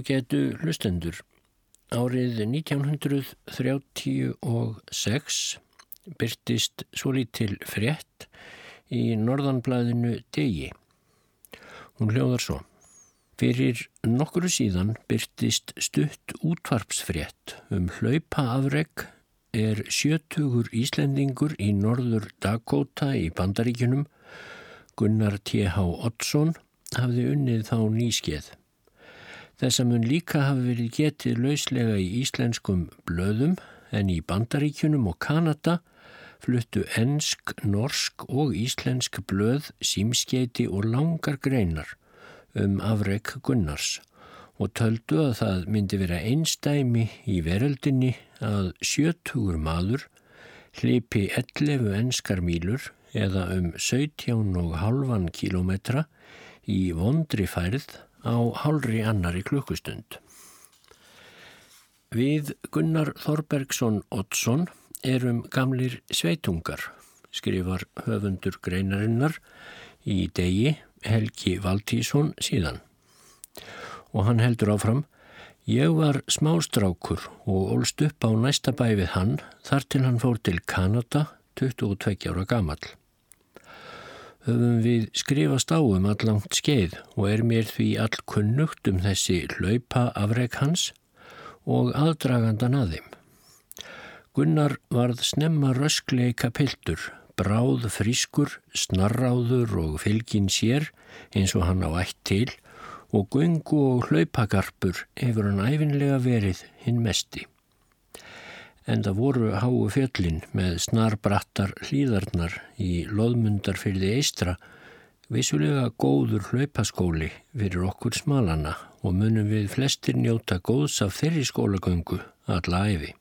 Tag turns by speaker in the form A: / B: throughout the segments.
A: Á getu hlustendur. Árið 1936 byrtist svo lítil frétt í norðanblæðinu Degi. Hún hljóðar svo. Fyrir nokkuru síðan byrtist stutt útvarpsfrétt um hlaupaafreg er sjötugur Íslendingur í norður Dakota í Bandaríkunum Gunnar T.H. Oddsson hafði unnið þá nýskeið. Þess að mun líka hafi verið getið lauslega í íslenskum blöðum en í Bandaríkunum og Kanada fluttu ensk, norsk og íslensk blöð, símskeiti og langar greinar um afreg Gunnars og töldu að það myndi vera einstæmi í veröldinni að sjötugur maður hlipi 11 enskar mílur eða um 17,5 kilometra í vondri færð á hálri annari klukkustund. Við Gunnar Þorbergsson Oddsson erum gamlir sveitungar, skrifar höfundur greinarinnar í degi Helgi Valtísson síðan. Og hann heldur áfram, ég var smástrákur og ólst upp á næsta bæ við hann þar til hann fór til Kanada 22 ára gamal. Höfum við skrifast á um allangt skeið og er mér því all kunnugt um þessi hlaupa afreg hans og aðdragandan að þeim. Gunnar varð snemma röskleika pildur bráð frískur, snarráður og fylgin sér eins og hann á ætt til og gungu og hlaupagarpur hefur hann æfinlega verið hinn mesti. En það voru háu fjöllin með snarbrattar hlýðarnar í loðmundarfyrði eistra vissulega góður hlaupaskóli fyrir okkur smalana og munum við flestir njóta góðs af þeirri skólagöngu alla æfi.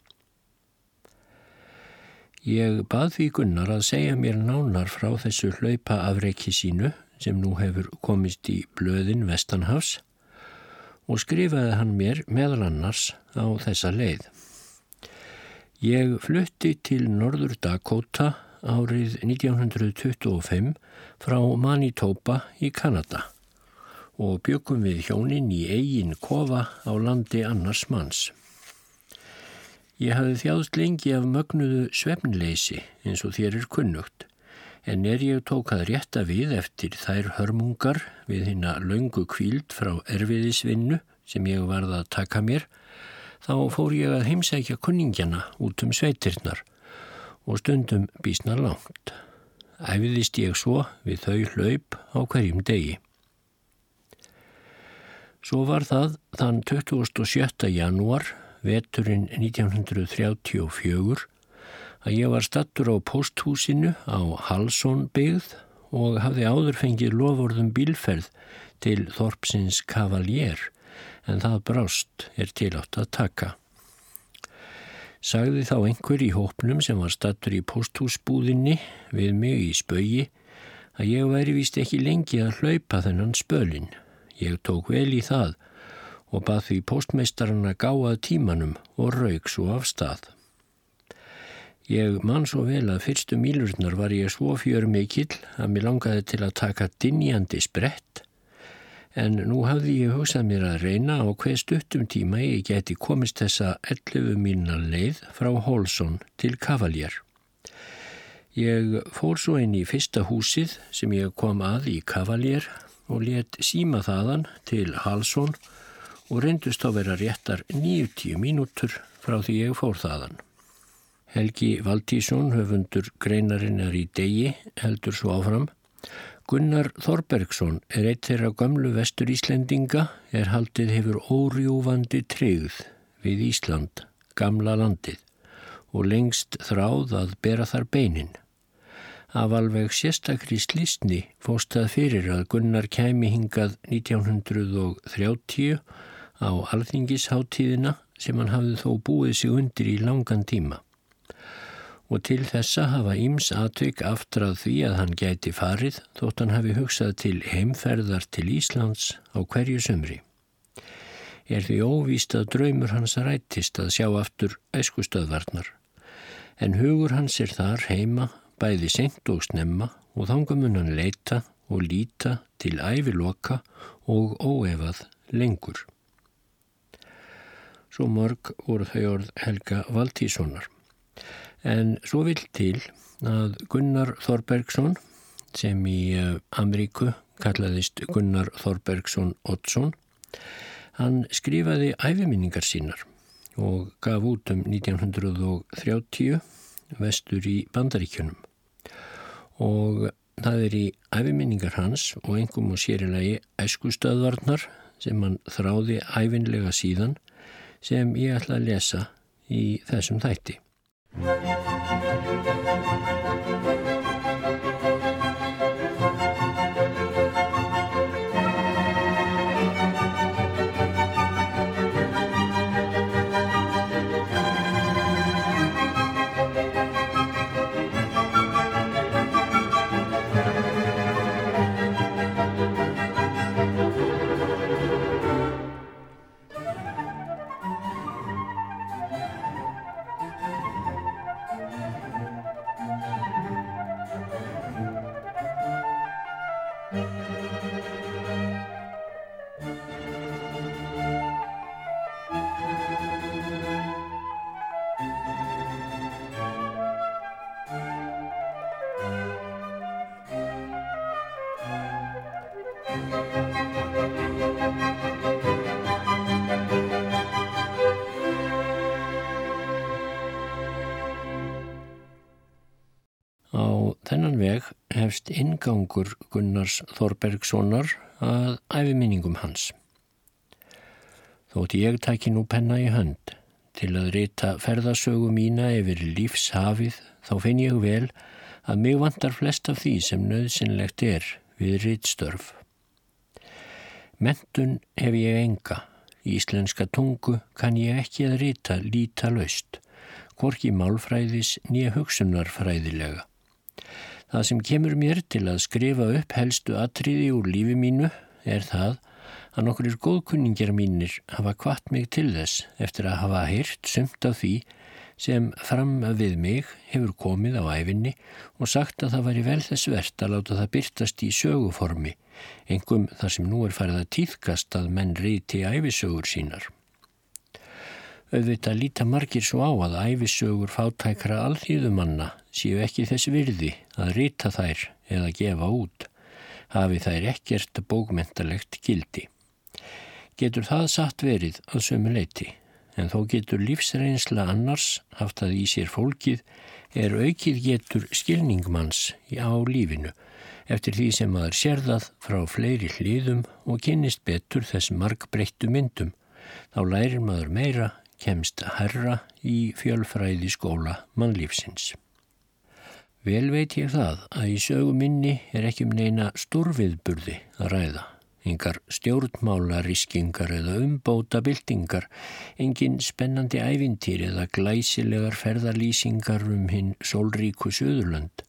A: Ég bað því Gunnar að segja mér nánar frá þessu hlaupa afreiki sínu sem nú hefur komist í blöðin Vestanhafs og skrifaði hann mér meðal annars á þessa leið. Ég flutti til Norður Dakota árið 1925 frá Manitoba í Kanada og byggum við hjónin í eigin kofa á landi annars manns. Ég hafði þjáðst lengi af mögnuðu svefnleysi eins og þér er kunnugt, en er ég tók að rétta við eftir þær hörmungar við hinn að laungu kvíld frá erfiðisvinnu sem ég varða að taka mér, þá fór ég að heimsækja kunningjana út um sveitirnar og stundum bísna langt. Æfiðist ég svo við þau hlaup á hverjum degi. Svo var það þann 27. janúar veturinn 1934 að ég var stattur á posthúsinu á Halsson byggð og hafði áður fengið lofórðum bílferð til Þorpsins Kavaljer en það brást er tilátt að taka. Sagði þá einhver í hópnum sem var stattur í posthúsbúðinni við mig í spögi að ég væri vist ekki lengi að hlaupa þennan spölin. Ég tók vel í það og bað því postmeistarinn að gáað tímanum og raug svo af stað. Ég man svo vel að fyrstu mílurnar var ég svo fjör mikill að mér langaði til að taka dinjandi sprett en nú hafði ég hugsað mér að reyna á hver stuttum tíma ég geti komist þessa 11 mílna leið frá Holson til Kavaljar. Ég fór svo inn í fyrsta húsið sem ég kom að í Kavaljar og let síma þaðan til Halsson og reyndust á vera réttar 90 mínútur frá því ég fór þaðan. Helgi Valdísson, höfundur greinarinnar í degi, heldur svo áfram. Gunnar Þorbergsson er eitt þeirra gamlu vestur Íslendinga er haldið hefur órjúvandi tryggð við Ísland, gamla landið og lengst þráð að bera þar beinin. Af alveg sérstakri slísni fóstað fyrir að Gunnar kæmi hingað 1930 á alþingisháttíðina sem hann hafði þó búið sig undir í langan tíma. Og til þessa hafa Íms aðtök aftrað því að hann gæti farið þótt hann hafi hugsað til heimferðar til Íslands á hverju sömri. Er því óvíst að draumur hans rættist að sjá aftur eskustöðvarnar. En hugur hans er þar heima, bæði senkt og snemma og þangamun hann leita og líta til æviloka og óefað lengur. svo mörg voru þau orð Helga Valtíssonar. En svo vil til að Gunnar Þorbergsson sem í eh, Ameríku kallaðist Gunnar Þorbergsson Oddsson, hann skrifaði æfiminningar sínar og gaf út um 1930 vestur í Bandaríkjunum og það er í æfiminningar hans og engum og sérilegi æskustöðvarnar sem hann þráði æfinlega síðan sem ég ætla að lesa í þessum þætti. Þennan hefst ingangur Gunnars Þorbergssonar að æfiminningum hans. Þótt ég taki nú penna í hönd til að rita ferðasögu mína yfir lífshafið þá finn ég vel að mig vantar flest af því sem nöðsynlegt er við rittstörf. Mentun hef ég enga. Íslenska tungu kann ég ekki að rita líta laust, hvorki málfræðis nýja hugsunarfræðilega. Það sem kemur mér til að skrifa upp helstu atriði úr lífi mínu er það að nokkur góðkunningjar mínir hafa kvart mig til þess eftir að hafa heyrt sumt af því sem fram við mig hefur komið á æfinni og sagt að það væri vel þess verðt að láta það byrtast í söguformi, engum þar sem nú er farið að týðkast að menn reyti æfisögur sínar. Auðvitað líta margir svo á að æfisögur fátækra alþýðumanna séu ekki þess virði að rita þær eða gefa út, hafi þær ekkert bókmentalegt gildi. Getur það satt verið að sömu leiti, en þó getur lífsreynsla annars haft að í sér fólkið er aukið getur skilningmanns á lífinu eftir því sem maður sérðað frá fleiri hlýðum og kynist betur þess markbreyttu myndum, þá lærir maður meira kemst herra í fjölfræði skóla mannlífsins. Vel veit ég það að í söguminni er ekki um neina stórviðburði að ræða. Engar stjórnmálariskingar eða umbóta byltingar, engin spennandi ævintýr eða glæsilegar ferðarlýsingar um hinn sólríku söðurlönd.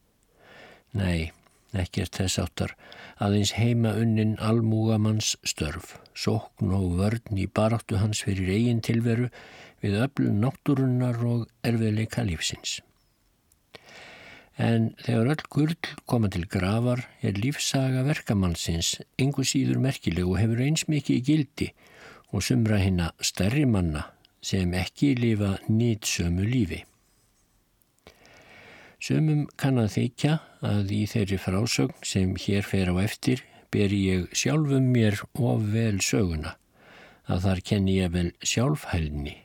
A: Nei, ekkert þess áttar aðeins heima unnin almúgamanns störf, sókn og vörn í baráttu hans fyrir eigin tilveru við öflun náttúrunnar og erfiðleika lífsins. En þegar öll gurl koma til gravar er lífsaga verkamannsins engu síður merkileg og hefur eins mikið gildi og sumra hinna stærri manna sem ekki lifa nýtsömu lífi. Sumum kann að þykja að í þeirri frásögn sem hér fer á eftir ber ég sjálfum mér of vel söguna, að þar kenni ég vel sjálfhælni.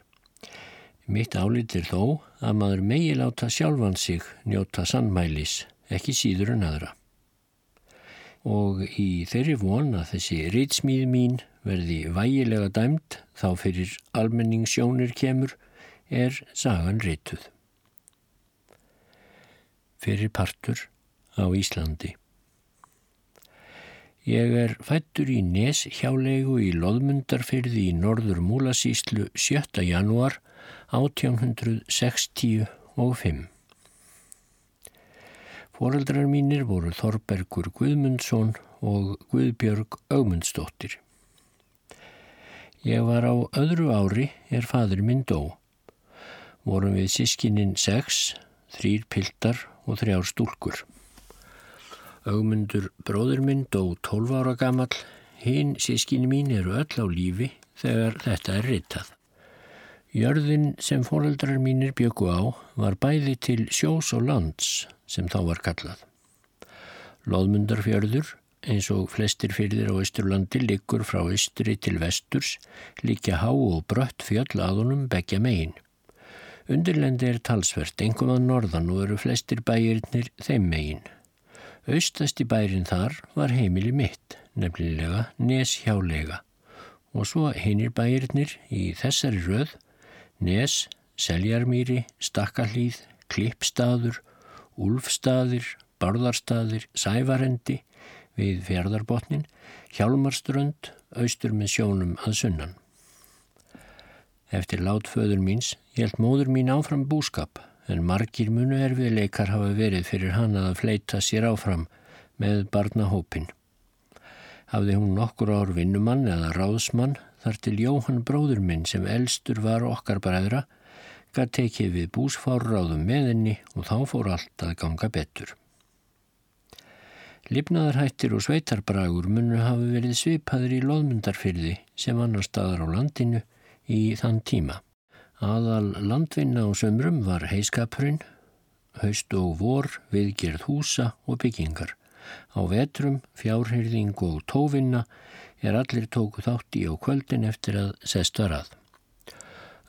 A: Mitt álitir þó að maður megi láta sjálfan sig njóta sannmælis, ekki síður en aðra. Og í þeirri von að þessi rýtsmíð mín verði vægilega dæmt þá fyrir almenningssjónir kemur er sagan rýtuð fyrir partur á Íslandi. Ég er fættur í Nes hjálegu í Lóðmundarfyrði í norður Múlasíslu 7. janúar 1865. Fóreldrar mínir voru Þorbergur Guðmundsson og Guðbjörg Augmundsdóttir. Ég var á öðru ári er fadur minn dó. Vorum við sískininn sex, þrýr piltar og þrjár stúlkur. Augmundur bróður minn dó 12 ára gammal, hinn sískinni mín eru öll á lífi þegar þetta er ritað. Jörðin sem foreldrar mínir byggu á var bæði til sjós og lands sem þá var kallað. Lóðmundarfjörður, eins og flestir fyrðir á Ísturlandi, liggur frá Ísturi til vesturs, líka há og brött fjöll aðunum begja megin. Undirlendi er talsvert, engum að norðan og eru flestir bæirinnir þeim megin. Austasti bærin þar var heimili mitt, nefnilega Neshjálega og svo hinnir bæirinnir í þessari röð Nes, Seljarmýri, Stakkalíð, Klippstaður, Úlfstaðir, Barðarstaðir, Sævarendi við fjardarbotnin, Hjálmarströnd, austur með sjónum að sunnan. Eftir látföður míns held móður mín áfram búskap en margir munu erfiðleikar hafa verið fyrir hann að fleita sér áfram með barnahópin. Hafði hún nokkur ár vinnumann eða ráðsmann þar til Jóhann bróður minn sem elstur var okkar bræðra gæt tekið við búsfárráðum með henni og þá fór allt að ganga betur. Lifnaðarhættir og sveitarbragur munu hafi verið svipaður í loðmundarfyrði sem annar staðar á landinu í þann tíma. Aðal landvinna á sömrum var heiskapurinn, haust og vor, viðgerð húsa og byggingar. Á vetrum, fjárhyrðing og tóvinna er allir tóku þátt í á kvöldin eftir að sest var að.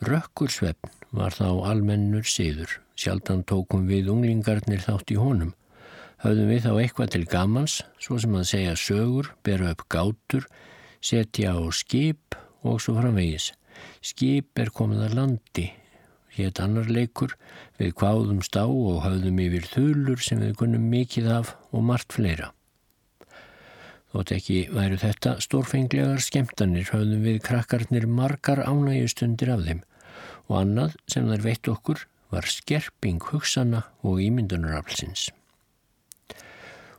A: Rökkursvefn var þá almennur síður, sjaldan tókum við unglingarnir þátt í honum. Höfðum við þá eitthvað til gamans, svo sem að segja sögur, bera upp gátur, setja á skip og svo framvegis. Skip er komið að landi, hétt annar leikur, við kváðum stá og höfðum yfir þulur sem við kunnum mikið af og margt fleira. Þótt ekki væru þetta stórfenglegar skemtanir höfðum við krakkarnir margar ánægjustundir af þeim og annað sem þær veitt okkur var skerping hugsana og ímyndunaraflsins.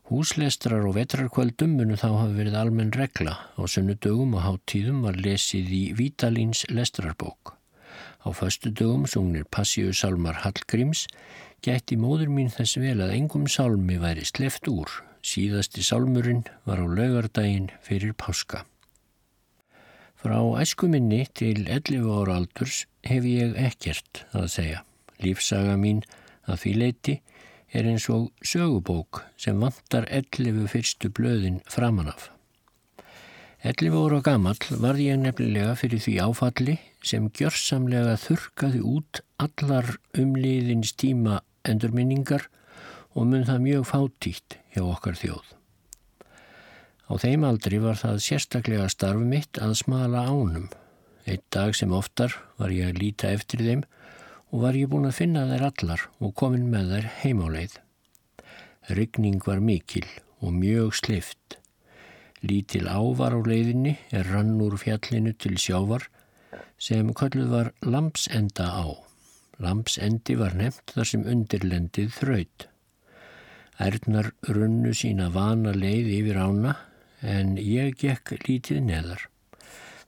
A: Húslestrar og vetrarkvöldum munu þá hafa verið almenn regla og sunnudögum og háttíðum var lesið í Vítalíns lestrarbók. Á föstu dögum sungnir Passíu Salmar Hallgríms gætti móður mín þess vel að engum salmi væri sleft úr Síðasti sálmurinn var á laugardaginn fyrir páska. Frá æskuminni til 11 ára aldurs hef ég ekkert að segja. Lífsaga mín að því leiti er eins og sögubók sem vantar 11 fyrstu blöðin framanaf. 11 óra gammal var ég nefnilega fyrir því áfalli sem gjörsamlega þurkaði út allar umliðins tíma endurminningar og mun það mjög fátítt hjá okkar þjóð. Á þeim aldri var það sérstaklega starf mitt að smala ánum. Eitt dag sem oftar var ég að líta eftir þeim og var ég búin að finna þær allar og komin með þær heimáleið. Ryggning var mikil og mjög slift. Lítil ávar á leiðinni er rann úr fjallinu til sjávar sem kölluð var lampsenda á. Lampsendi var nefnt þar sem undirlendið þraut. Ærnar runnu sína vana leið yfir ána en ég gekk lítið neðar.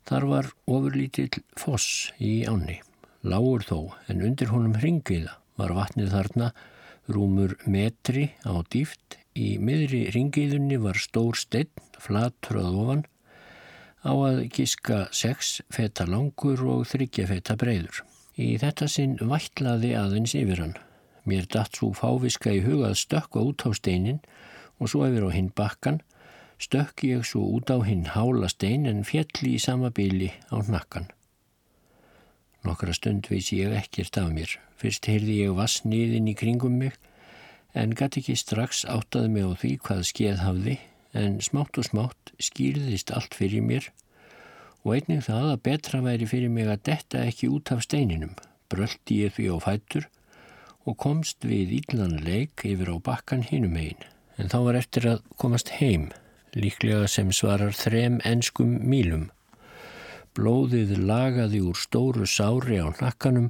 A: Þar var ofurlítill foss í áni. Lágur þó en undir honum hringiða var vatnið þarna rúmur metri á dýft. Í miðri ringiðunni var stór steinn, flatröð ofan á að giska sex feta langur og þryggja feta breyður. Í þetta sinn vætlaði aðeins yfir hann. Mér datt svo fáviska í hugað stökka út á steinin og svo yfir á hinn bakkan stökk ég svo út á hinn hála stein en fjalli í sama bíli á nakkan. Nokkra stund veisi ég ekkert af mér. Fyrst heyrði ég vassniðin í kringum mig en gæti ekki strax áttaði mig á því hvað skeið hafði en smátt og smátt skýrðist allt fyrir mér og einnig það að betra væri fyrir mig að detta ekki út af steininum. Bröldi ég því á fættur og komst við íllan leik yfir á bakkan hinum einn. En þá var eftir að komast heim, líklega sem svarar þrem enskum mílum. Blóðið lagaði úr stóru sári á nakkanum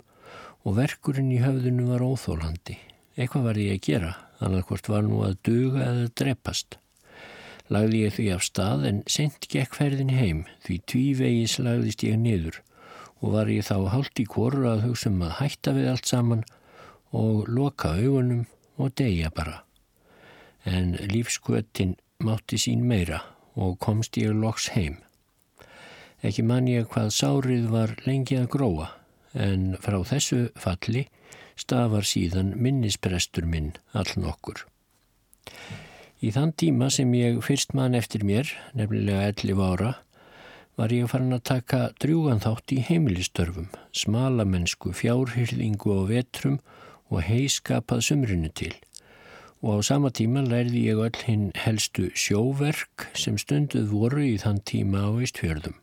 A: og verkurinn í höfðinu var óþólandi. Eitthvað var ég að gera, þannig hvort var nú að duga eða dreppast. Lagði ég því af stað en sent gekk ferðin heim því tvívegis lagðist ég niður og var ég þá hálft í kóru að hugsa um að hætta við allt saman og loka augunum og deyja bara. En lífskvötin mátti sín meira og komst ég loks heim. Ekki man ég hvað sárið var lengi að gróa en frá þessu falli stafar síðan minnisprestur minn all nokkur. Í þann tíma sem ég fyrst mann eftir mér, nefnilega 11 ára, var ég farin að taka drjúgan þátt í heimilistörfum, smalamennsku, fjárhyrðingu og vetrum og heiskapað sumrinu til. Og á sama tíma lærði ég öll hinn helstu sjóverk sem stunduð voru í þann tíma á Ístfjörðum.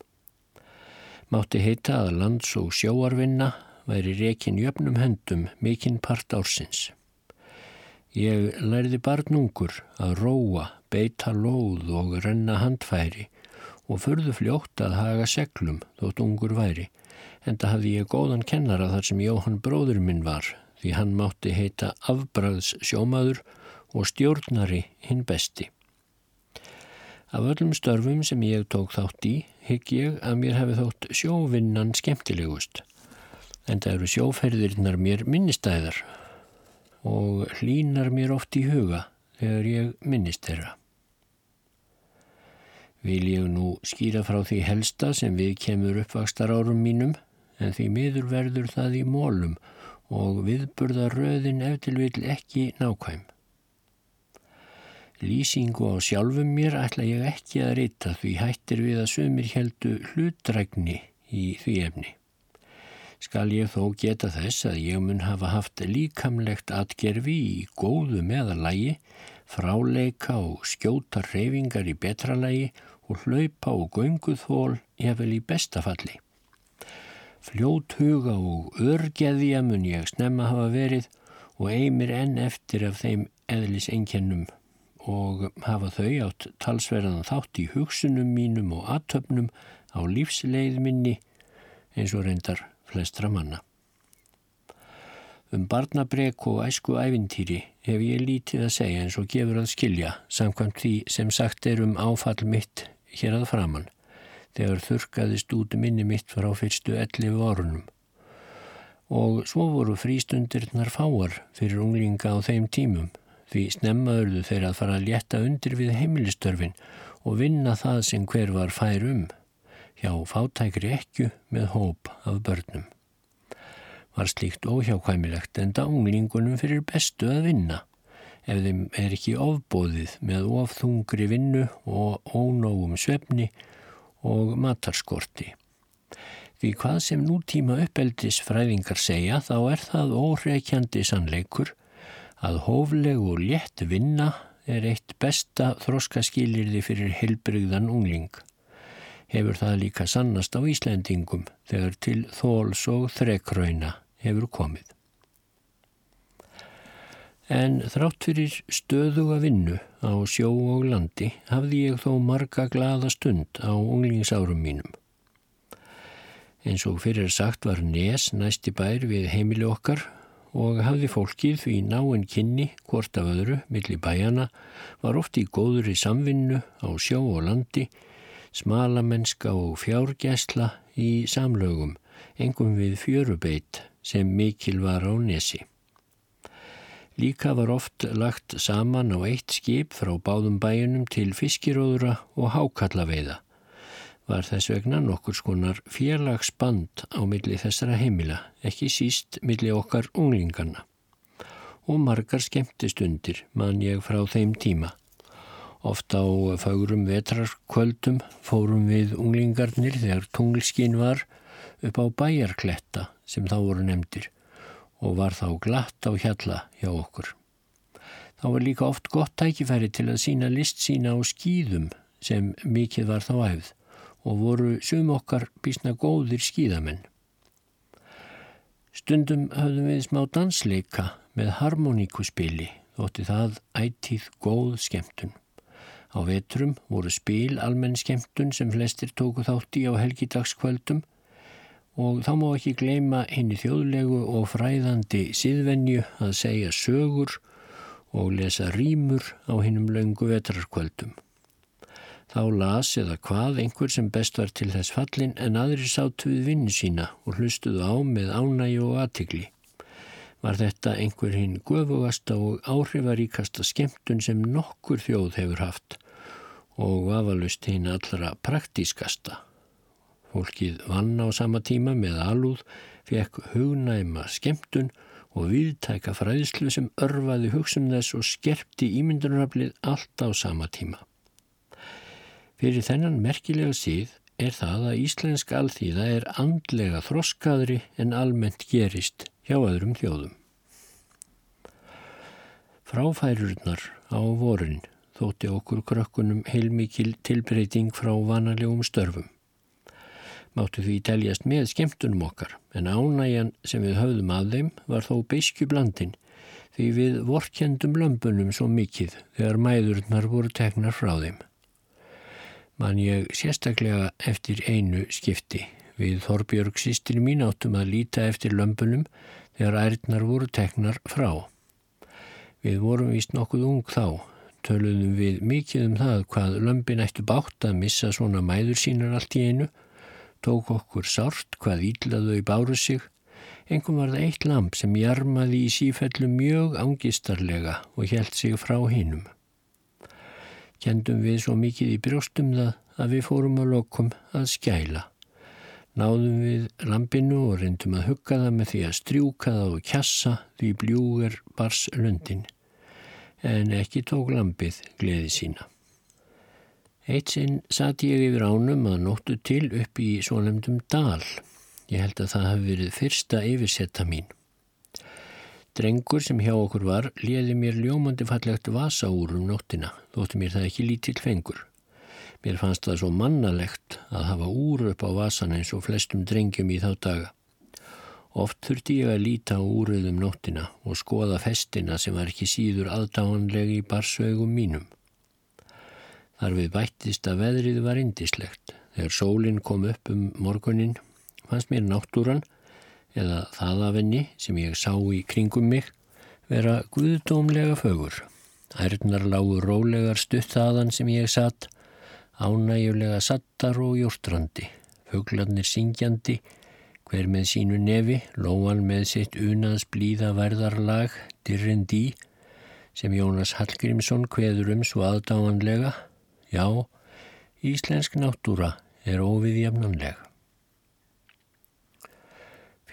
A: Mátti heita að lands- og sjóarvinna væri rekin jöfnum hendum mikinn part ársins. Ég lærði barnungur að róa, beita lóð og renna handfæri og förðu fljótt að haga seglum þótt ungur væri, en það hafði ég góðan kennara þar sem Jóhann bróður minn var, því hann mátti heita afbræðs sjómaður og stjórnari hinn besti. Af öllum störfum sem ég tók þátt í, hygg ég að mér hefði þótt sjóvinnan skemmtilegust, en það eru sjóferðirnar mér minnistæðar og hlínar mér oft í huga þegar ég minnist þeirra. Vil ég nú skýra frá því helsta sem við kemur uppvakstar árum mínum en því miður verður það í mólum og viðburða röðin eftir vil ekki nákvæm. Lýsingu á sjálfum mér ætla ég ekki að reyta því hættir við að sömur heldu hlutrækni í því efni skal ég þó geta þess að ég mun hafa haft líkamlegt atgerfi í góðu meðalægi, fráleika og skjóta reyfingar í betralægi og hlaupa og gönguðhól efvel í bestafalli. Fljót huga og örgeðja mun ég snemma hafa verið og eigmir enn eftir af þeim eðlis einkennum og hafa þau átt talsverðan þátt í hugsunum mínum og aðtöfnum á lífsleið minni eins og reyndar flestra manna. Um barnabrek og æsku ævintýri hef ég lítið að segja eins og gefur að skilja samkvæmt því sem sagt er um áfall mitt hér að framann þegar þurkaðist út minni mitt frá fyrstu 11 orunum. Og svo voru frístundirnar fáar fyrir unglinga á þeim tímum því snemmaðurðu þeir að fara að létta undir við heimilistörfin og vinna það sem hver var fær um hjá fátækri ekju með hóp af börnum. Var slíkt óhjákvæmilegt enda unglingunum fyrir bestu að vinna ef þeim er ekki ofbóðið með ofþungri vinnu og ónógum svefni og matarskorti. Því hvað sem nútíma uppeldis fræðingar segja þá er það óreikjandi sannleikur að hófleg og létt vinna er eitt besta þróskaskýlirði fyrir helbrygðan ungling hefur það líka sannast á Íslendingum þegar til þóls og þrekrauna hefur komið. En þrátt fyrir stöðuga vinnu á sjó og landi hafði ég þó marga glada stund á unglingsárum mínum. Eins og fyrir sagt var Nes næsti bær við heimili okkar og hafði fólkið því náinn kynni hvort af öðru millir bæjana var oft í góður í samvinnu á sjó og landi smalamennska og fjárgæsla í samlögum, engum við fjörubeit sem mikil var á nesi. Líka var oft lagt saman á eitt skip frá báðum bæjunum til fiskiróðura og hákallaveiða. Var þess vegna nokkur skonar félagsband á milli þessara heimila, ekki síst milli okkar unglingarna. Og margar skemmtistundir man ég frá þeim tíma. Ofta á fagrum vetrarkvöldum fórum við unglingarnir þegar tunglskinn var upp á bæjarkletta sem þá voru nefndir og var þá glatt á hjalla hjá okkur. Þá var líka oft gott tækifæri til að sína list sína á skýðum sem mikið var þá æfð og voru sum okkar bísna góðir skýðamenn. Stundum höfðum við smá dansleika með harmoníkuspili þótti það ættíð góð skemmtun. Á vetrum voru spil almenn skemmtun sem flestir tóku þátti á helgidagskvöldum og þá má ekki gleima henni þjóðlegu og fræðandi síðvenju að segja sögur og lesa rýmur á hennum laungu vetrarkvöldum. Þá las eða hvað einhver sem best var til þess fallin en aðri sátt við vinnu sína og hlustuðu á með ánægi og aðtikli. Var þetta einhver hinn guðvugasta og áhrifaríkasta skemmtun sem nokkur þjóð hefur haft og vafalust hinn allra praktískasta. Fólkið vann á sama tíma með alúð, fekk hugnæma skemmtun og viðtæka fræðslu sem örfaði hugsun þess og skerpti ímyndunaraflið allt á sama tíma. Fyrir þennan merkilega síð er það að íslensk alþýða er andlega þroskaðri en almennt gerist hjá öðrum þjóðum. Fráfærurnar á vorin þótti okkur krökkunum heilmikil tilbreyting frá vanalegum störfum. Máttu því teljast með skemmtunum okkar en ánægjan sem við höfðum að þeim var þó beiskju blandin því við vorkjendum lömbunum svo mikið þegar mæðurnar voru teknar frá þeim. Man ég sérstaklega eftir einu skipti. Við Þorbjörg sýstir mín áttum að líta eftir lömbunum þegar ærnar voru teknar frá. Við vorum vist nokkuð ung þá, töluðum við mikið um það hvað lömbin ættu bátt að missa svona mæður sínar allt í einu tók okkur sárt hvað íllaðu í báru sig. Engum var það eitt lamp sem jarmaði í sífellu mjög ángistarlega og held sig frá hinnum. Kendum við svo mikið í brjóstum það að við fórum að lokum að skæla. Náðum við lampinu og reyndum að hugga það með því að strjúka það og kjassa því bljúger bars löndin. En ekki tók lampið gleði sína. Eitt sinn satt ég yfir ánum að nóttu til upp í svolemdum dal. Ég held að það hafi verið fyrsta yfirsetta mín. Drengur sem hjá okkur var liði mér ljómandi fallegt vasa úr um nóttina, þótti mér það ekki lítill fengur. Mér fannst það svo mannalegt að hafa úr upp á vasan eins og flestum drengjum í þá daga. Oft þurfti ég að líta á úrið um nóttina og skoða festina sem var ekki síður aðdáanlegi í barsögum mínum. Þar við bættist að veðrið var indislegt. Þegar sólinn kom upp um morgunin fannst mér náttúran eða það af henni sem ég sá í kringum mig vera guðdómlega fögur. Ærnar lágu rólegar stutt þaðan sem ég satt, ánægulega sattar og jórtrandi, föglarnir syngjandi, hver með sínu nefi, lóan með sitt unaðs blíða verðarlag, dirrendi, sem Jónas Hallgrímsson hveður um svo aðdáanlega, Já, íslensk náttúra er óviðjafnanleg.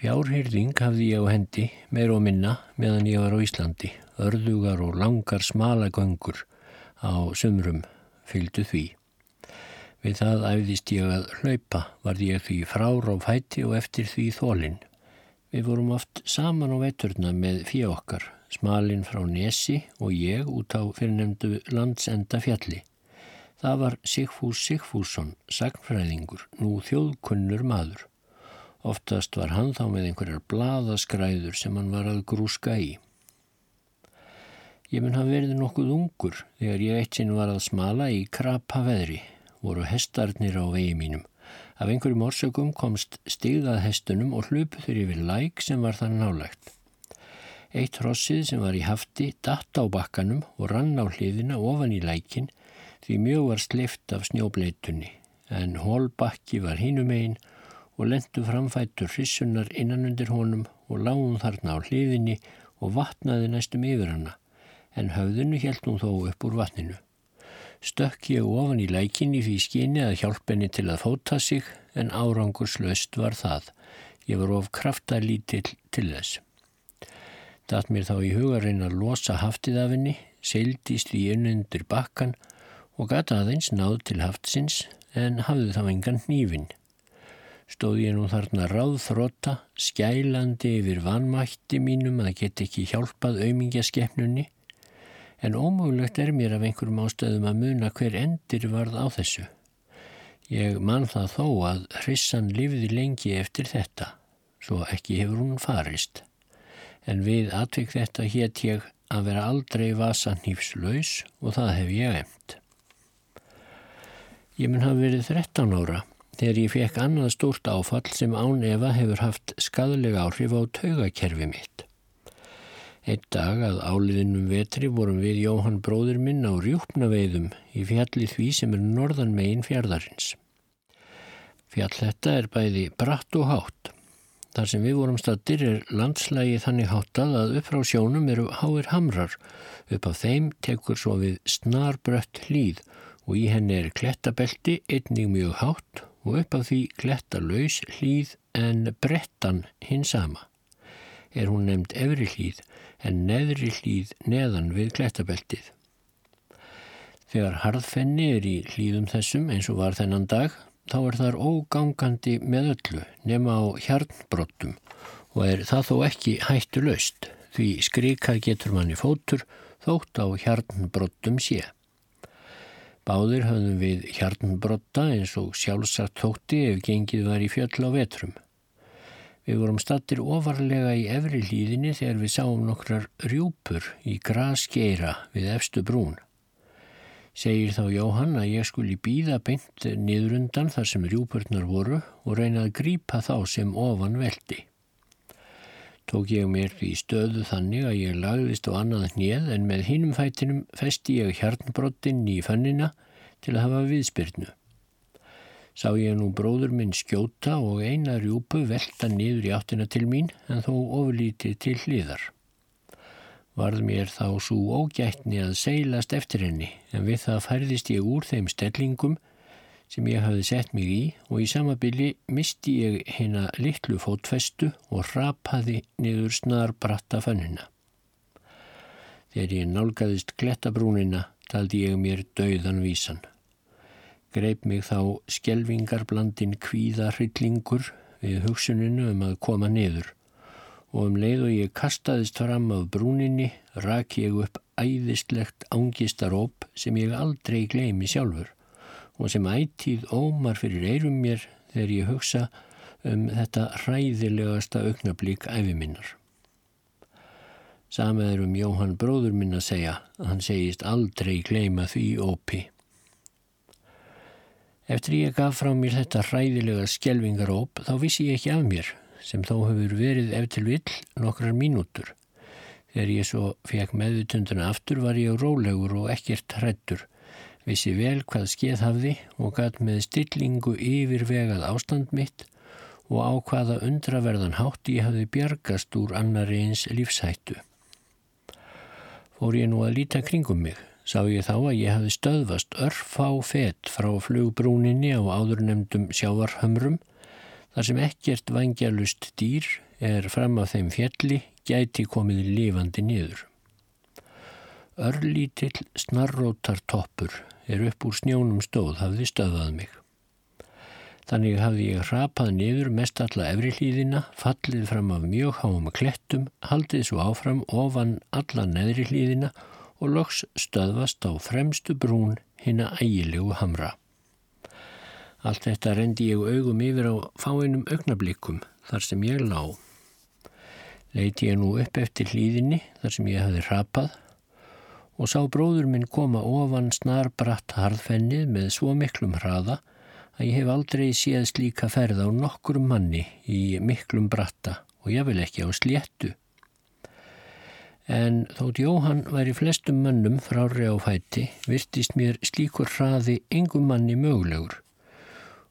A: Fjárhyrðing hafði ég á hendi, meir og minna, meðan ég var á Íslandi. Örðugar og langar smalagöngur á sumrum fylgdu því. Við það æfðist ég að hlaupa, varði ég því frár á fæti og eftir því þólinn. Við vorum oft saman á veturna með fjö okkar, smalinn frá Nesi og ég út á fyrirnemdu landsenda fjalli. Það var Sigfús Sigfússon, sagnfræðingur, nú þjóðkunnur maður. Oftast var hann þá með einhverjar bladaskræður sem hann var að grúska í. Ég mun hafa verið nokkuð ungur þegar ég eitt sinn var að smala í krapa veðri, voru hestarnir á vegi mínum. Af einhverjum orsökum komst stigðað hestunum og hlupu þeir yfir læk sem var þann nálegt. Eitt rossið sem var í hafti datt á bakkanum og rann á hliðina ofan í lækin því mjög var slift af snjóbleitunni en hólbakki var hínum einn og lendu framfættur hrissunar innan undir honum og lágum þarna á hliðinni og vatnaði næstum yfir hana en höfðinu held hún þó upp úr vatninu. Stökk ég ofan í lækinni því skyni að hjálp henni til að fóta sig en árangurslaust var það. Ég var of kraftalítill til þess. Datt mér þá í hugarinn að losa haftið af henni, seildist því innundir bakkan og gata aðeins náð til haftsins en hafði þá engan nýfin. Stóð ég nú þarna ráðþróta, skælandi yfir vanmætti mínum að geta ekki hjálpað auðmingjaskefnunni, en ómögulegt er mér af einhverjum ástöðum að muna hver endir varð á þessu. Ég man það þó að hrissan lifði lengi eftir þetta, svo ekki hefur hún farist. En við atvik þetta hétt ég að vera aldrei vasanhýfslaus og það hef ég emt. Ég mun hafa verið 13 ára þegar ég fekk annað stórt áfall sem án Eva hefur haft skadalega áhrif á taugakerfi mitt. Eitt dag að áliðinum vetri vorum við Jóhann bróður minn á rjúpnaveiðum í fjalli því sem er norðan megin fjardarins. Fjall þetta er bæði bratt og hátt. Þar sem við vorum staðir er landslægi þannig háttað að upp frá sjónum eru háir hamrar. Upp af þeim tekur svo við snarbrött hlýð og í henni er klettabelti einnig mjög hátt og upp af því kletta laus hlýð en brettan hinn sama. Er hún nefnd efri hlýð en neðri hlýð neðan við klettabeltið. Þegar harðfenni er í hlýðum þessum eins og var þennan dag, þá er þar ógangandi með öllu nema á hjarnbrottum og er það þó ekki hættu laust því skrikað getur manni fótur þótt á hjarnbrottum sé. Báðir höfðum við hjarnbrotta eins og sjálfsagt þótti ef gengið var í fjöll á vetrum. Við vorum stattir ofarlega í efri hlýðinni þegar við sáum nokkrar rjúpur í grasgeira við efstu brún. Segir þá Jóhann að ég skuli býða beint niðrundan þar sem rjúpurnar voru og reyna að grípa þá sem ofan veldi. Tók ég mér því stöðu þannig að ég lagðist á annað hnið en með hinum fætinum festi ég hjarnbrottin í fönnina til að hafa viðspyrnu. Sá ég nú bróður minn skjóta og eina rjúpu velta niður í áttina til mín en þó oflítið til hliðar varð mér þá svo ógætni að seilast eftir henni en við það færðist ég úr þeim stellingum sem ég hafði sett mig í og í samabili misti ég hérna litlu fótfestu og rapaði niður snar bratta fannina. Þegar ég nálgæðist klettabrúnina taldi ég mér dauðan vísan. Greip mig þá skjelvingarblandin kvíða hryllingur við hugsuninu um að koma niður og um leið og ég kastaðist fram af brúninni rak ég upp æðislegt ángistaróp sem ég aldrei gleymi sjálfur og sem ættíð ómar fyrir eirum mér þegar ég hugsa um þetta hræðilegasta augnablík æfiminnar. Samað er um Jóhann bróður minn að segja að hann segist aldrei gleyma því ópi. Eftir ég gaf frá mér þetta hræðilega skjelvingaróp þá vissi ég ekki af mér sem þó hefur verið ef til vill nokkrar mínútur. Þegar ég svo fekk meðutunduna aftur var ég rólegur og ekkert hrættur, vissi vel hvað skeið hafði og gæt með stillingu yfirvegað ástand mitt og á hvaða undraverðan hátt ég hafði bjargast úr annari eins lífshættu. Fór ég nú að líta kringum mig, sá ég þá að ég hafði stöðvast örfá fett frá flugbrúninni á áðurnemdum sjávarhömrum Þar sem ekkert vangjalust dýr er fram af þeim fjalli gæti komið lifandi niður. Örlítill snarrótar toppur er upp úr snjónum stóð hafði stöðað mig. Þannig hafði ég rapað niður mest alla efri hlýðina, fallið fram af mjög háum klettum, haldið svo áfram ofan alla neðri hlýðina og loks stöðvast á fremstu brún hinn að ægilegu hamra. Allt þetta rendi ég augum yfir á fáinum augnablikum þar sem ég lá. Leiti ég nú upp eftir hlýðinni þar sem ég hafi rapað og sá bróður minn koma ofan snarbratt harðfennið með svo miklum hraða að ég hef aldrei séð slíka ferð á nokkur manni í miklum bratta og ég vil ekki á sléttu. En þótt Jóhann væri flestum mannum frári á fæti virtist mér slíkur hraði engum manni mögulegur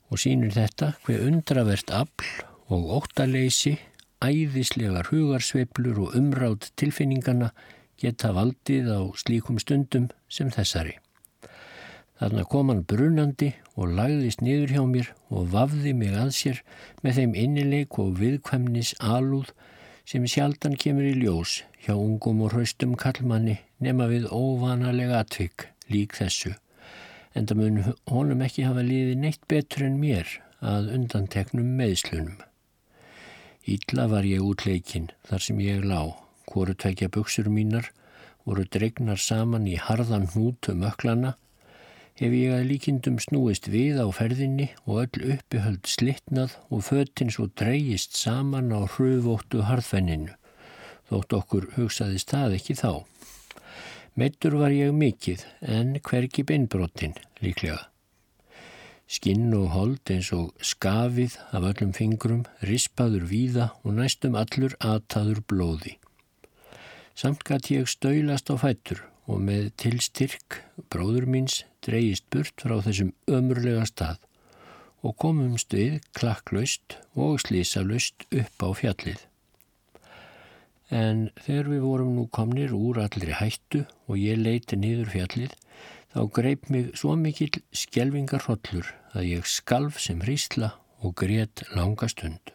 A: og sínur þetta hver undravert afl og óttaleysi, æðislegar hugarsveiplur og umráð tilfinningana geta valdið á slíkum stundum sem þessari. Þarna kom hann brunandi og lagðist niður hjá mér og vafði mig að sér með þeim innileik og viðkvæmnis alúð sem sjaldan kemur í ljós hjá ungum og hraustum kallmanni nema við óvanalega atvik lík þessu en það mun honum ekki hafa liðið neitt betur en mér að undanteknum meðslunum. Ítla var ég útleikinn þar sem ég lá, hvoru tvekja buksur mínar voru dregnar saman í harðan hnútum öklana, hef ég að líkindum snúist við á ferðinni og öll uppihöld slittnað og föttin svo dreyist saman á hruvóttu harðfenninu, þótt okkur hugsaðist það ekki þá. Meittur var ég mikið en hverki beinbrottin líklega. Skinn og hold eins og skafið af öllum fingrum, rispaður víða og næstum allur ataður blóði. Samt gæti ég stöylast á fættur og með tilstyrk bróður míns dreyist burt frá þessum ömurlega stað og komumst við klakklaust og slísalust upp á fjallið. En þegar við vorum nú komnir úr allri hættu og ég leiti niður fjallið, Þá greip mig svo mikill skjelvingar hollur að ég skalf sem hrísla og grét langa stund.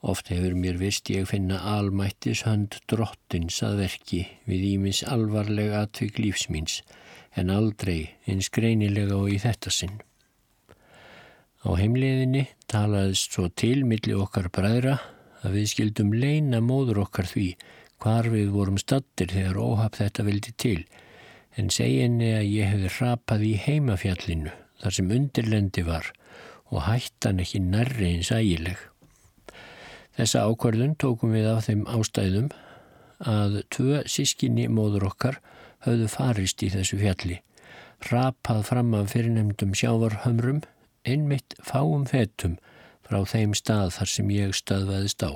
A: Oft hefur mér vist ég finna almættis hönd drottins að verki við ímis alvarleg atvik lífsmýns en aldrei eins greinilega og í þetta sinn. Á heimliðinni talaðist svo til milli okkar bræðra að við skildum leina móður okkar því hvar við vorum stattir þegar óhaf þetta vildi til en seginni að ég hefði rapað í heimafjallinu þar sem undirlendi var og hættan ekki nærri eins ægileg. Þessa ákvarðun tókum við af þeim ástæðum að tvö sískinni móður okkar höfðu farist í þessu fjalli, rapað fram af fyrirnemdum sjávarhömrum, einmitt fáum fetum frá þeim stað þar sem ég staðvaðist á.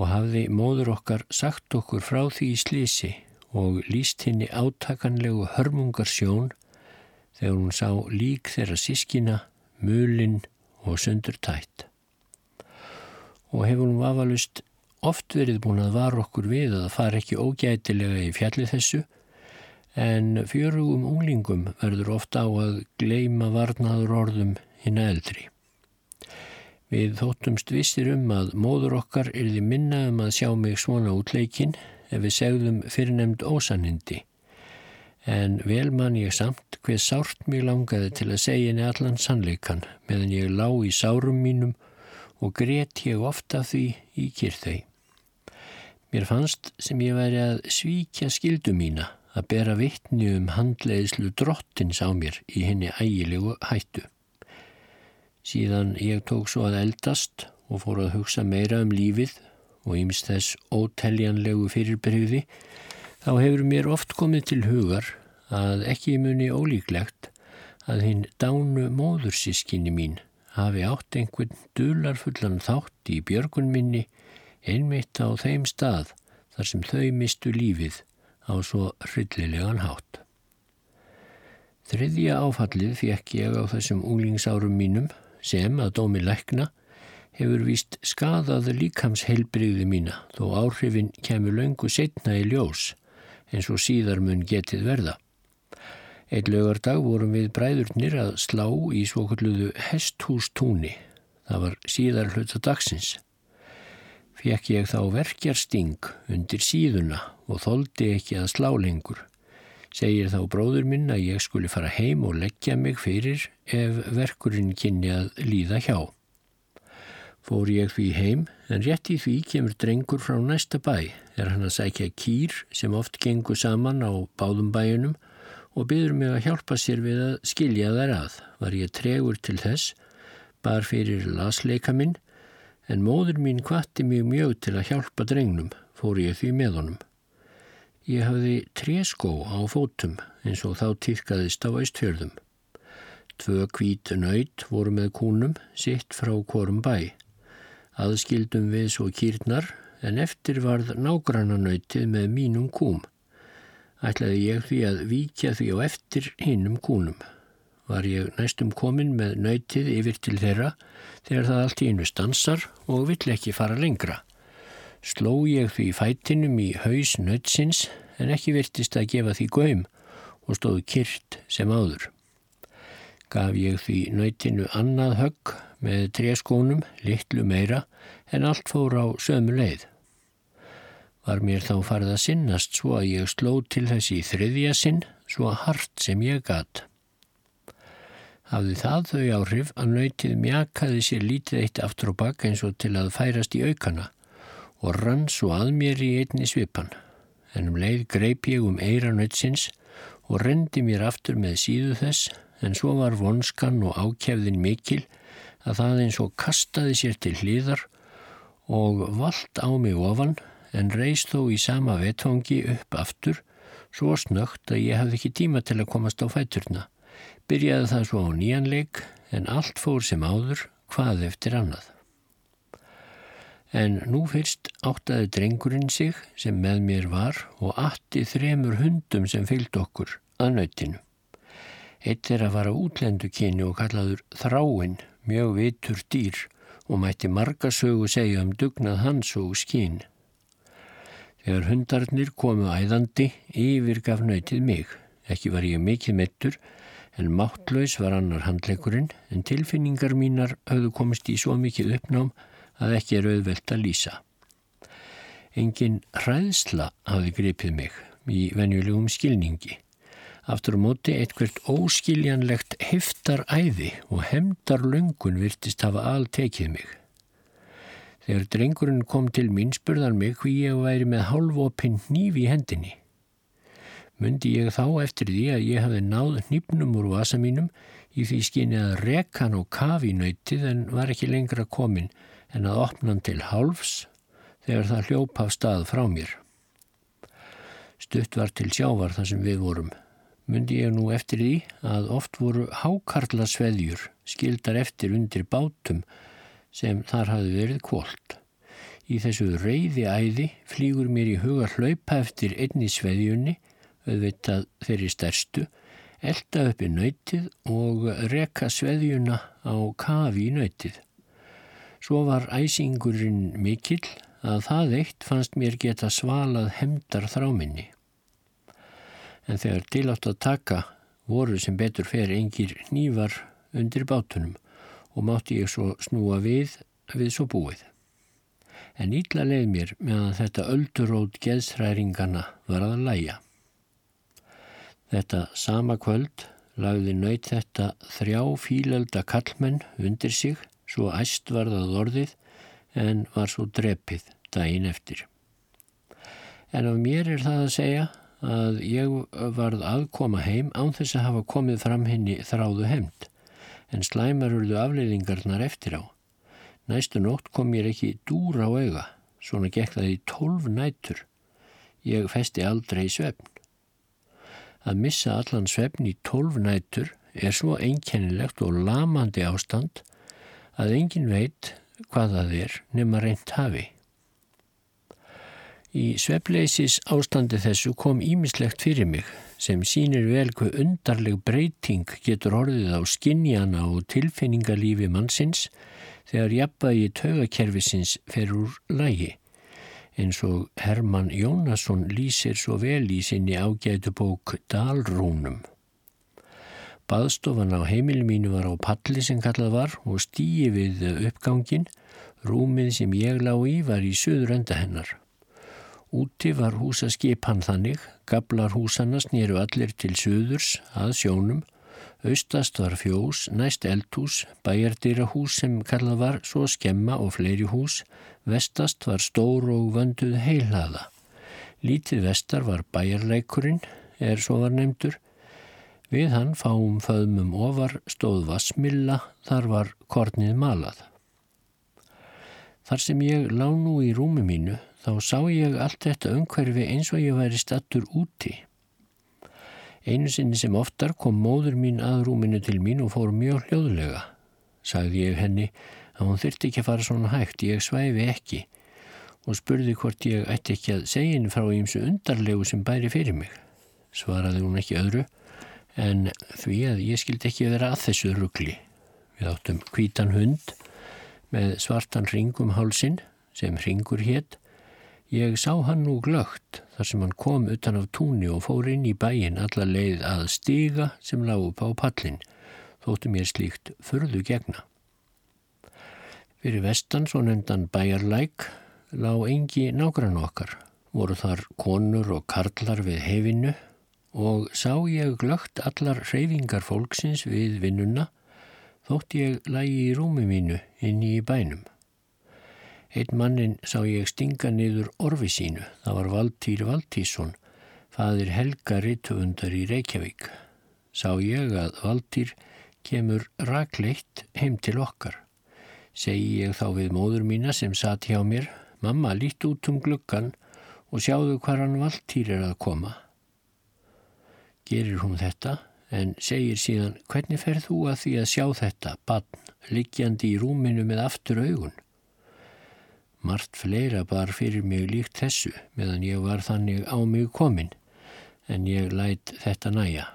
A: Og hafði móður okkar sagt okkur frá því í slísi og líst henni átakanlegu hörmungar sjón þegar hún sá lík þeirra sískina, mulinn og sundur tætt. Og hefur hún vafalust oft verið búin að vara okkur við að það far ekki ógætilega í fjalli þessu en fjörugum unglingum verður ofta á að gleima varnaður orðum hinn eldri. Við þóttumst vissir um að móður okkar erði minna um að sjá mig svona út leikin ef við segðum fyrirnemd ósanindi en vel man ég samt hver sárt mér langaði til að segja henni allan sannleikan meðan ég lá í sárum mínum og grétt ég ofta því í kyrþei. Mér fannst sem ég væri að svíkja skildu mína að bera vittni um handleiðslu drottins á mér í henni ægilegu hættu. Síðan ég tók svo að eldast og fór að hugsa meira um lífið og ymst þess óteljanlegu fyrirbreyði þá hefur mér oft komið til hugar að ekki muni ólíklegt að hinn dánu móðursískinni mín hafi átt einhvern dularfullan þátt í björgun minni einmitt á þeim stað þar sem þau mistu lífið á svo hryllilegan hátt. Þriðja áfallið fekk ég á þessum unglingsárum mínum sem að dómi lækna hefur víst skadaði líkamsheilbriði mína þó áhrifin kemur löngu setna í ljós eins og síðar mun getið verða. Eitt lögardag vorum við bræðurnir að slá í svokulluðu hesthústúni. Það var síðar hluta dagsins. Fekk ég þá verkjarsting undir síðuna og þóldi ekki að slá lengur. Segir þá bróður minn að ég skuli fara heim og leggja mig fyrir ef verkurinn kynni að líða hjá. Fór ég því heim en rétt í því kemur drengur frá næsta bæ er hann að sækja kýr sem oft gengur saman á báðum bæjunum og byður mig að hjálpa sér við að skilja þær að. Var ég tregur til þess, bar fyrir lasleika minn en móður mín kvatti mig mjög til að hjálpa drengnum, fór ég því með honum. Ég hafði tréskó á fótum eins og þá týrkaðist á austfjörðum. Tvö kvítu nöyt voru með kúnum sitt frá korum bæ. Aðskildum við svo kýrnar en eftir varð nágrannanöytið með mínum kúm. Ætlaði ég því að víkja því á eftir hinnum kúnum. Var ég næstum komin með nöytið yfir til þeirra þegar það allt í einu stansar og vill ekki fara lengra. Sló ég því fætinum í haus nöytsins en ekki virtist að gefa því göym og stóðu kyrt sem áður. Gaf ég því nöytinu annað högg með tréskónum, litlu meira, en allt fór á sömu leið. Var mér þá farið að sinnast svo að ég sló til þessi þriðja sinn, svo hart sem ég gatt. Hafði það þau áhrif að nöytið mjakaði sér lítið eitt aftur og bakk eins og til að færast í aukana og rann svo að mér í einni svipan. En um leið greip ég um eira nöytsins og rendi mér aftur með síðu þess en svo var vonskan og ákjæfðin mikil að það eins og kastaði sér til hlýðar og vald á mig ofan en reist þó í sama vetfangi upp aftur svo snögt að ég hafði ekki tíma til að komast á fæturna. Byrjaði það svo á nýjanleik en allt fór sem áður hvað eftir annað. En nú fyrst áttaði drengurinn sig sem með mér var og atti þremur hundum sem fylgd okkur að nautinu. Eitt er að vara útlendu kyni og kallaður þráinn mjög vitur dýr og mætti marga sögu segja um dugnað hans og skín. Þegar hundarnir komu æðandi, yfirgaf nöytið mig. Ekki var ég mikið mettur, en máttlaus var annar handleikurinn, en tilfinningar mínar höfðu komist í svo mikið uppnám að ekki er auðvelt að lýsa. Engin hræðsla hafi gripið mig í venjulegum skilningi. Aftur á móti eitthvert óskiljanlegt heftar æði og hemdar löngun virtist hafa altekið mig. Þegar drengurinn kom til mín spurðar mig hví ég væri með hálfopinn nýf í hendinni. Mundi ég þá eftir því að ég hafði náð nýpnum úr vasa mínum í því skinni að rekan og kafi nöytið en var ekki lengra komin en að opna hann til hálfs þegar það hljópa af stað frá mér. Stutt var til sjávar þar sem við vorum. Mundi ég nú eftir því að oft voru hákarla sveðjur skildar eftir undir bátum sem þar hafi verið kvólt. Í þessu reyði æði flýgur mér í huga hlaupa eftir einni sveðjunni, auðvitað þeirri stærstu, elda upp í nöytið og reka sveðjuna á kafi í nöytið. Svo var æsingurinn mikill að það eitt fannst mér geta svalað hemdar þráminni. En þegar tilátt að taka voru sem betur fer engir nývar undir bátunum og mátti ég svo snúa við við svo búið. En ítla leið mér meðan þetta öldurót geðsræringana var að læja. Þetta sama kvöld lagði nöyt þetta þrjá fílölda kallmenn undir sig svo æst varðað orðið en var svo drepið daginn eftir. En af mér er það að segja að ég varð aðkoma heim án þess að hafa komið fram henni þráðu hefnd en slæmar urðu afleiðingarnar eftir á. Næstu nótt kom mér ekki dúra á auga, svona gekk það í tólf nætur. Ég festi aldrei svefn. Að missa allan svefn í tólf nætur er svo einkennilegt og lamandi ástand að engin veit hvað það er nema reynd hafi. Í svefleysis ástandi þessu kom ímislegt fyrir mig sem sínir vel hvað undarleg breyting getur orðið á skinnjana og tilfinningarlífi mannsins þegar jafnvægi taugakerfisins fer úr lægi. Eins og Herman Jónasson lýsir svo vel í sinni ágætu bók Dalrúnum. Baðstofan á heimil mínu var á palli sem kallað var og stíi við uppgangin. Rúmið sem ég lág í var í söður enda hennar. Úti var húsaskipan þannig, gablar húsana snýru allir til söðurs að sjónum, austast var fjós, næst eldhús, bæjardýrahús sem kallað var svo skemma og fleiri hús, vestast var stór og vönduð heilaða. Lítið vestar var bæjarleikurinn, er svo var nefndur. Við hann fáum föðmum ofar stóð vassmilla, þar var kornið malað. Þar sem ég lá nú í rúmi mínu þá sá ég allt þetta umhverfi eins og ég væri stattur úti. Einu sinni sem oftar kom móður mín að rúminu til mín og fór mjög hljóðlega. Sagði ég henni að hún þurfti ekki að fara svona hægt, ég svæfi ekki og spurði hvort ég ætti ekki að segja henni frá ímsu undarlegu sem bæri fyrir mig. Svaraði hún ekki öðru en því að ég skildi ekki vera að þessu ruggli. Við áttum kvítan hund með svartan ringum hálsin sem ringur hétt Ég sá hann nú glögt þar sem hann kom utan af túnni og fór inn í bæin alla leið að stiga sem lág upp á pallin, þóttu mér slíkt förðu gegna. Fyrir vestan, svo nefndan bæjarlæk, lág engi nágrann okkar, voru þar konur og karlar við hefinu og sá ég glögt allar reyfingar fólksins við vinnuna, þótt ég lægi í rúmi mínu inn í bænum. Einn mannin sá ég stinga niður orfi sínu. Það var Valtýr Valtísson, fadir Helga Rittvundar í Reykjavík. Sá ég að Valtýr kemur rakleitt heim til okkar. Segi ég þá við móður mína sem satt hjá mér, mamma lít út um gluggan og sjáðu hvað hann Valtýr er að koma. Gerir hún þetta en segir síðan hvernig ferð þú að því að sjá þetta, bann, liggjandi í rúminu með aftur augun. Mart fleira bar fyrir mig líkt þessu meðan ég var þannig á mig komin en ég lætt þetta næja.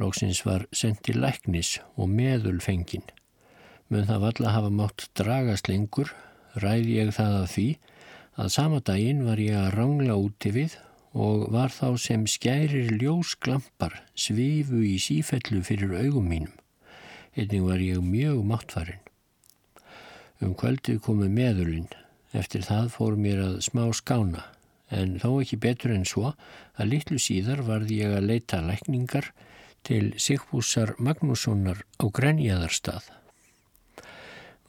A: Lóksins var sendið læknis og meðulfengin. Menn það valla hafa mátt dragast lengur, ræði ég það af því Að sama daginn var ég að rangla úti við og var þá sem skærir ljósglampar svifu í sífellu fyrir augum mínum. Einnig var ég mjög máttfarin. Um kvöldið komu meðulinn. Eftir það fór mér að smá skána en þó ekki betur en svo að litlu síðar varði ég að leita lækningar til Sigbúsar Magnússonar á Grenjaðarstað.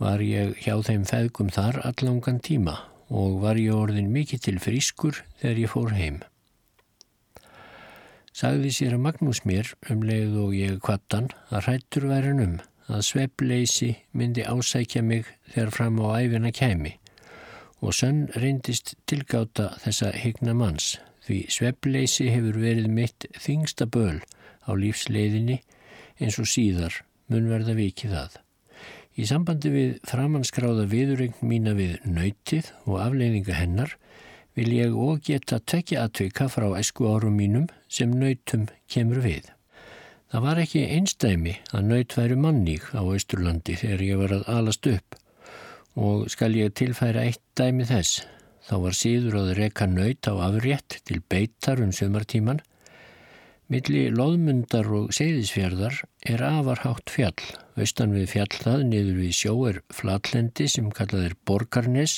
A: Var ég hjá þeim feðgum þar allangan tíma og var ég orðin mikið til frískur þegar ég fór heim. Sagði sér að Magnús mér um leið og ég kvattan að hrættur væri um að sveppleysi myndi ásækja mig þegar fram á æfina kæmi og sönn reyndist tilgáta þessa higna manns því sveppleysi hefur verið mitt þingsta böl á lífsleiðinni eins og síðar mun verða vikið að. Í sambandi við framanskráða viðurregn mína við nöytið og afleininga hennar vil ég og geta tekja aðtöka frá esku árum mínum sem nöytum kemur við. Það var ekki einstæmi að nöyt væri manník á Östurlandi þegar ég var að alast upp og skal ég tilfæra eitt dæmi þess. Þá var síður að reka nöyt á afrétt til beitar um sömartíman Milli loðmundar og seyðisfjörðar er afarhátt fjall. Austan við fjall það niður við sjó er flatlendi sem kallað er Borgarnes.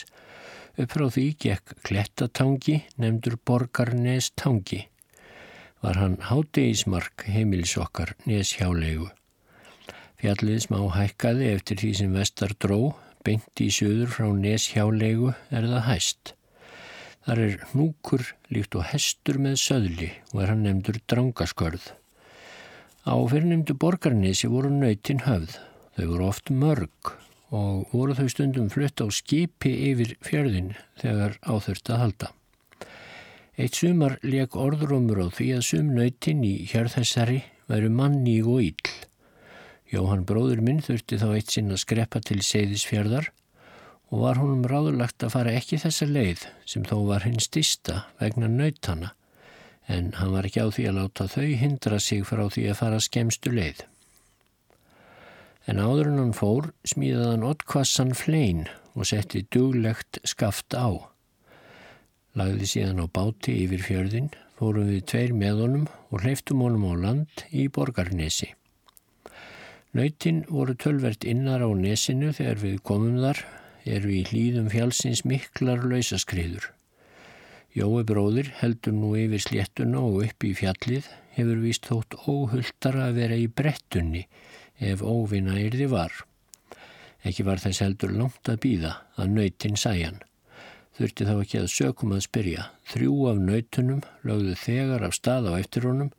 A: Upp frá því gekk Klettatangi, nefndur Borgarnes Tangi. Var hann hátegismark heimilisokkar neshjálegu. Fjallið smá hækkaði eftir því sem vestar dró, beint í söður frá neshjálegu er það hæst. Þar er hnúkur líkt og hestur með söðli og er hann nefndur drangaskörð. Á fyrirnefndu borgarnesi voru nöytin höfð. Þau voru oft mörg og voru þau stundum flutt á skipi yfir fjörðin þegar áþurft að halda. Eitt sumar leik orðrumur á því að sum nöytin í hjörðhessari væru manni og íll. Jóhann bróður minn þurfti þá eitt sinn að skreppa til seyðisfjörðar og var honum ráðulagt að fara ekki þessa leið sem þó var hinn stista vegna nautana en hann var ekki á því að láta þau hindra sig frá því að fara skemstu leið. En áður en hann fór smíðaði hann ottkvassan flein og setti duglegt skaft á. Lagði síðan á báti yfir fjörðin, fórum við tveir með honum og hleyftum honum á land í borgarnesi. Nautin voru tölvert innar á nesinu þegar við komum þar eru í hlýðum fjálsins miklar lausaskriður. Jói bróðir heldur nú yfir sléttuna og upp í fjallið hefur víst þótt óhulltara að vera í brettunni ef óvinna yrði var. Ekki var þess heldur langt að býða að nöytin sæjan. Þurfti þá ekki að sökum að spyrja. Þrjú af nöytunum lögðu þegar af stað á eftir honum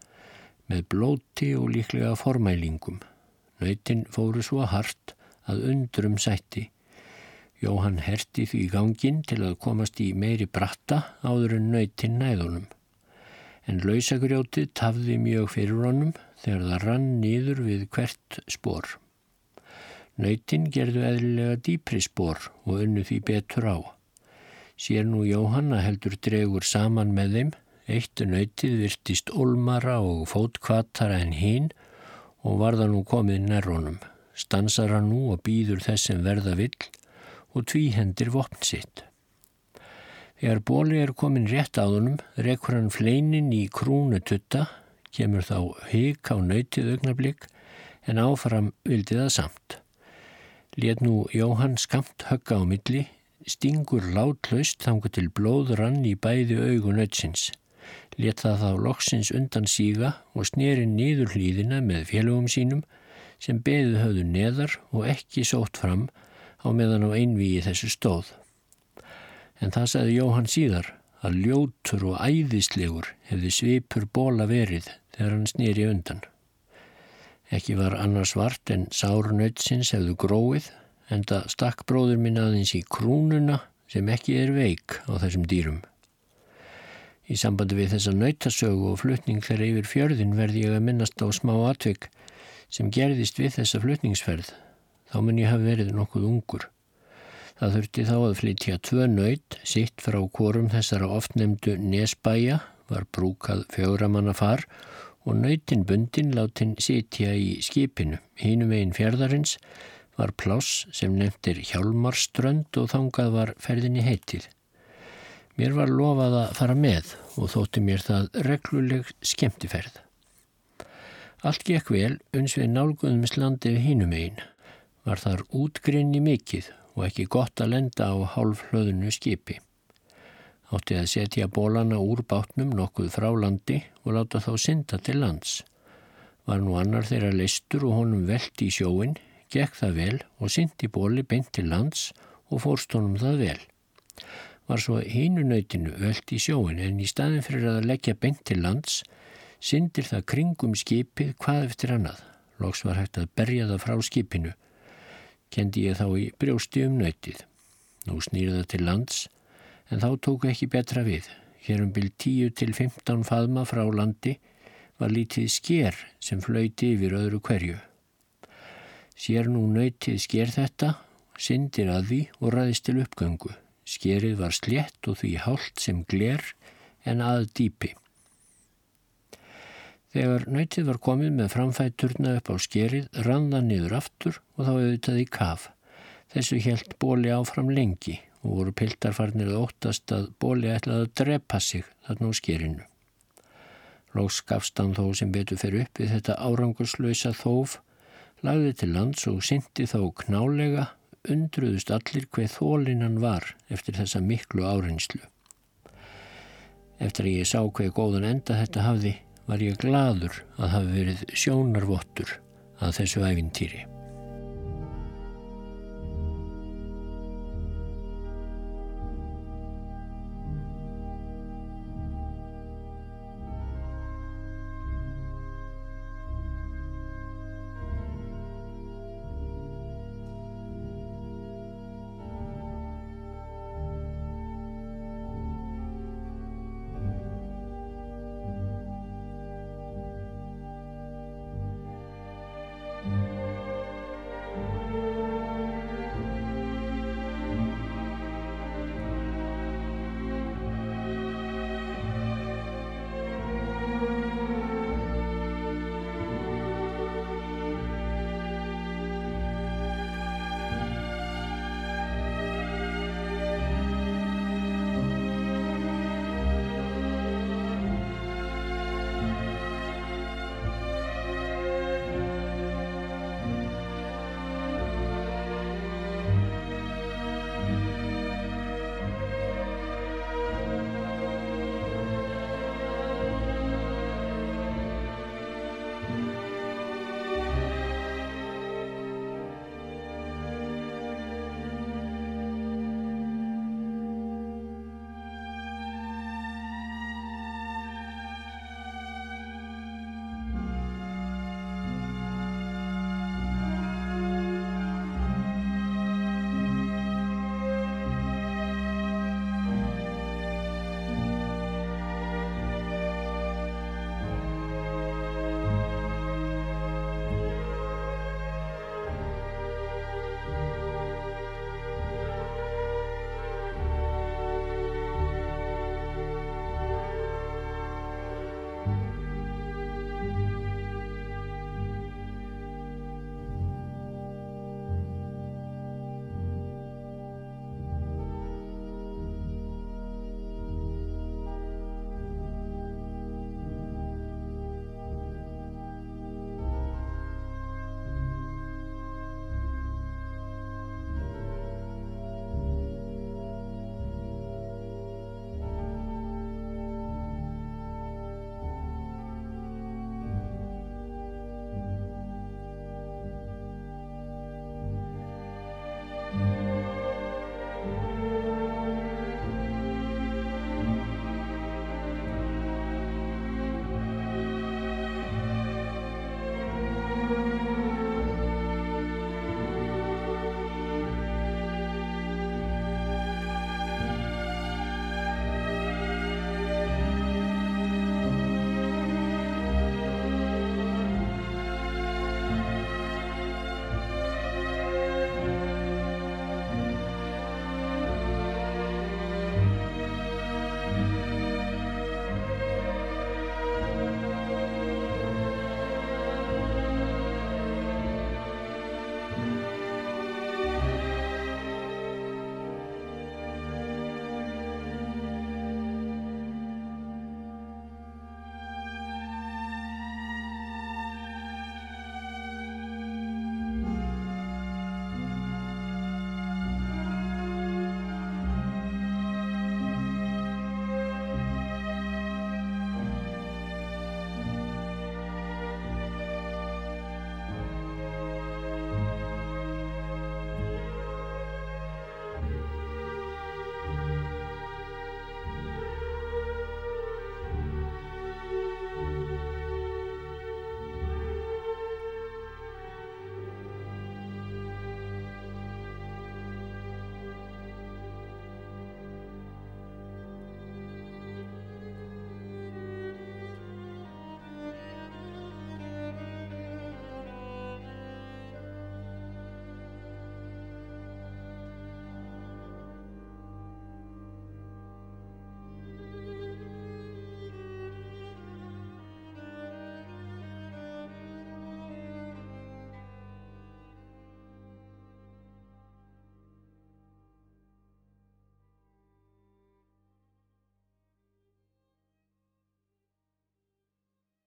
A: með blóti og líklega formælingum. Nöytin fóru svo hart að undrum sætti Jóhann herti því gangin til að komast í meiri bratta áður en nöytinn næðunum. En lausagrjótið tafði mjög fyrir honum þegar það rann nýður við hvert spór. Nöytinn gerðu eðlilega dýpri spór og unnu því betur á. Sér nú Jóhanna heldur dregur saman með þeim, eittu nöytið virtist olmara og fótkvatara en hín og var það nú komið nærrónum. Stansar hann nú og býður þess sem verða vill og tvíhendir vopn sitt. Þegar bóli er komin rétt á þunum, rekur hann fleinin í krúnu tutta, kemur þá hík á nöytið augnablík, en áfram vildi það samt. Let nú Jóhann skamt högga á milli, stingur látlaust þangu til blóð rann í bæði augu nöytsins. Let það þá loksins undan síga og sneri nýður hlýðina með félögum sínum sem beðu höfðu neðar og ekki sótt fram á meðan á einvíi þessu stóð. En það sagði Jóhann síðar að ljótur og æðislegur hefði svipur bóla verið þegar hann snýri undan. Ekki var annars vart en sárnautsins hefðu gróið en það stakk bróður minn aðeins í krúnuna sem ekki er veik á þessum dýrum. Í sambandi við þessa nautasögu og flutning þegar yfir fjörðin verði ég að minnast á smá atvik sem gerðist við þessa flutningsferð þá mun ég hafa verið nokkuð ungur. Það þurfti þá að flytja tvö nöyt, sitt frá korum þessara oftnemdu nesbæja, var brúkað fjóramanna far og nöytin bundin látin sitja í skipinu. Hínum einn fjörðarins var pláss sem nefndir Hjálmarströnd og þangað var ferðinni heitið. Mér var lofað að fara með og þótti mér það regluleg skemmtiferð. Allt gekk vel uns við nálguðumist landið hínum einn. Var þar útgrinni mikill og ekki gott að lenda á hálf hlöðunu skipi. Átti að setja bólana úr bátnum nokkuð frá landi og láta þá synda til lands. Var nú annar þeirra listur og honum veldi í sjóin, gekk það vel og syndi bóli beint til lands og fórst honum það vel var svo hinunautinu völd í sjóin en í staðin fyrir að leggja beint til lands syndir það kringum skipið hvað eftir annað. Lóks var hægt að berja það frá skipinu. Kendi ég þá í brjósti um nautið. Nú snýrði það til lands en þá tóku ekki betra við. Hér um byrj 10 til 15 faðma frá landi var lítið sker sem flöyti yfir öðru hverju. Sér nú nautið sker þetta, syndir að því og ræðist til uppgöngu. Skerið var slétt og því hálft sem gler en að dýpi. Þegar nöytið var komið með framfætturna upp á skerið, rann það niður aftur og þá auðvitað í kaf. Þessu helt bóli áfram lengi og voru piltarfarnir að óttast að bóli ætlaði að drepa sig þarna á skerinu. Lóks gafst hann þó sem betur fyrir upp við þetta árangurslösa þóf, lagði til lands og syndi þá knálega undruðust allir hveð þólinnan var eftir þessa miklu áreinslu. Eftir að ég sá hveð góðan enda þetta hafði, var ég gladur að hafi verið sjónarvottur að þessu æfintýri.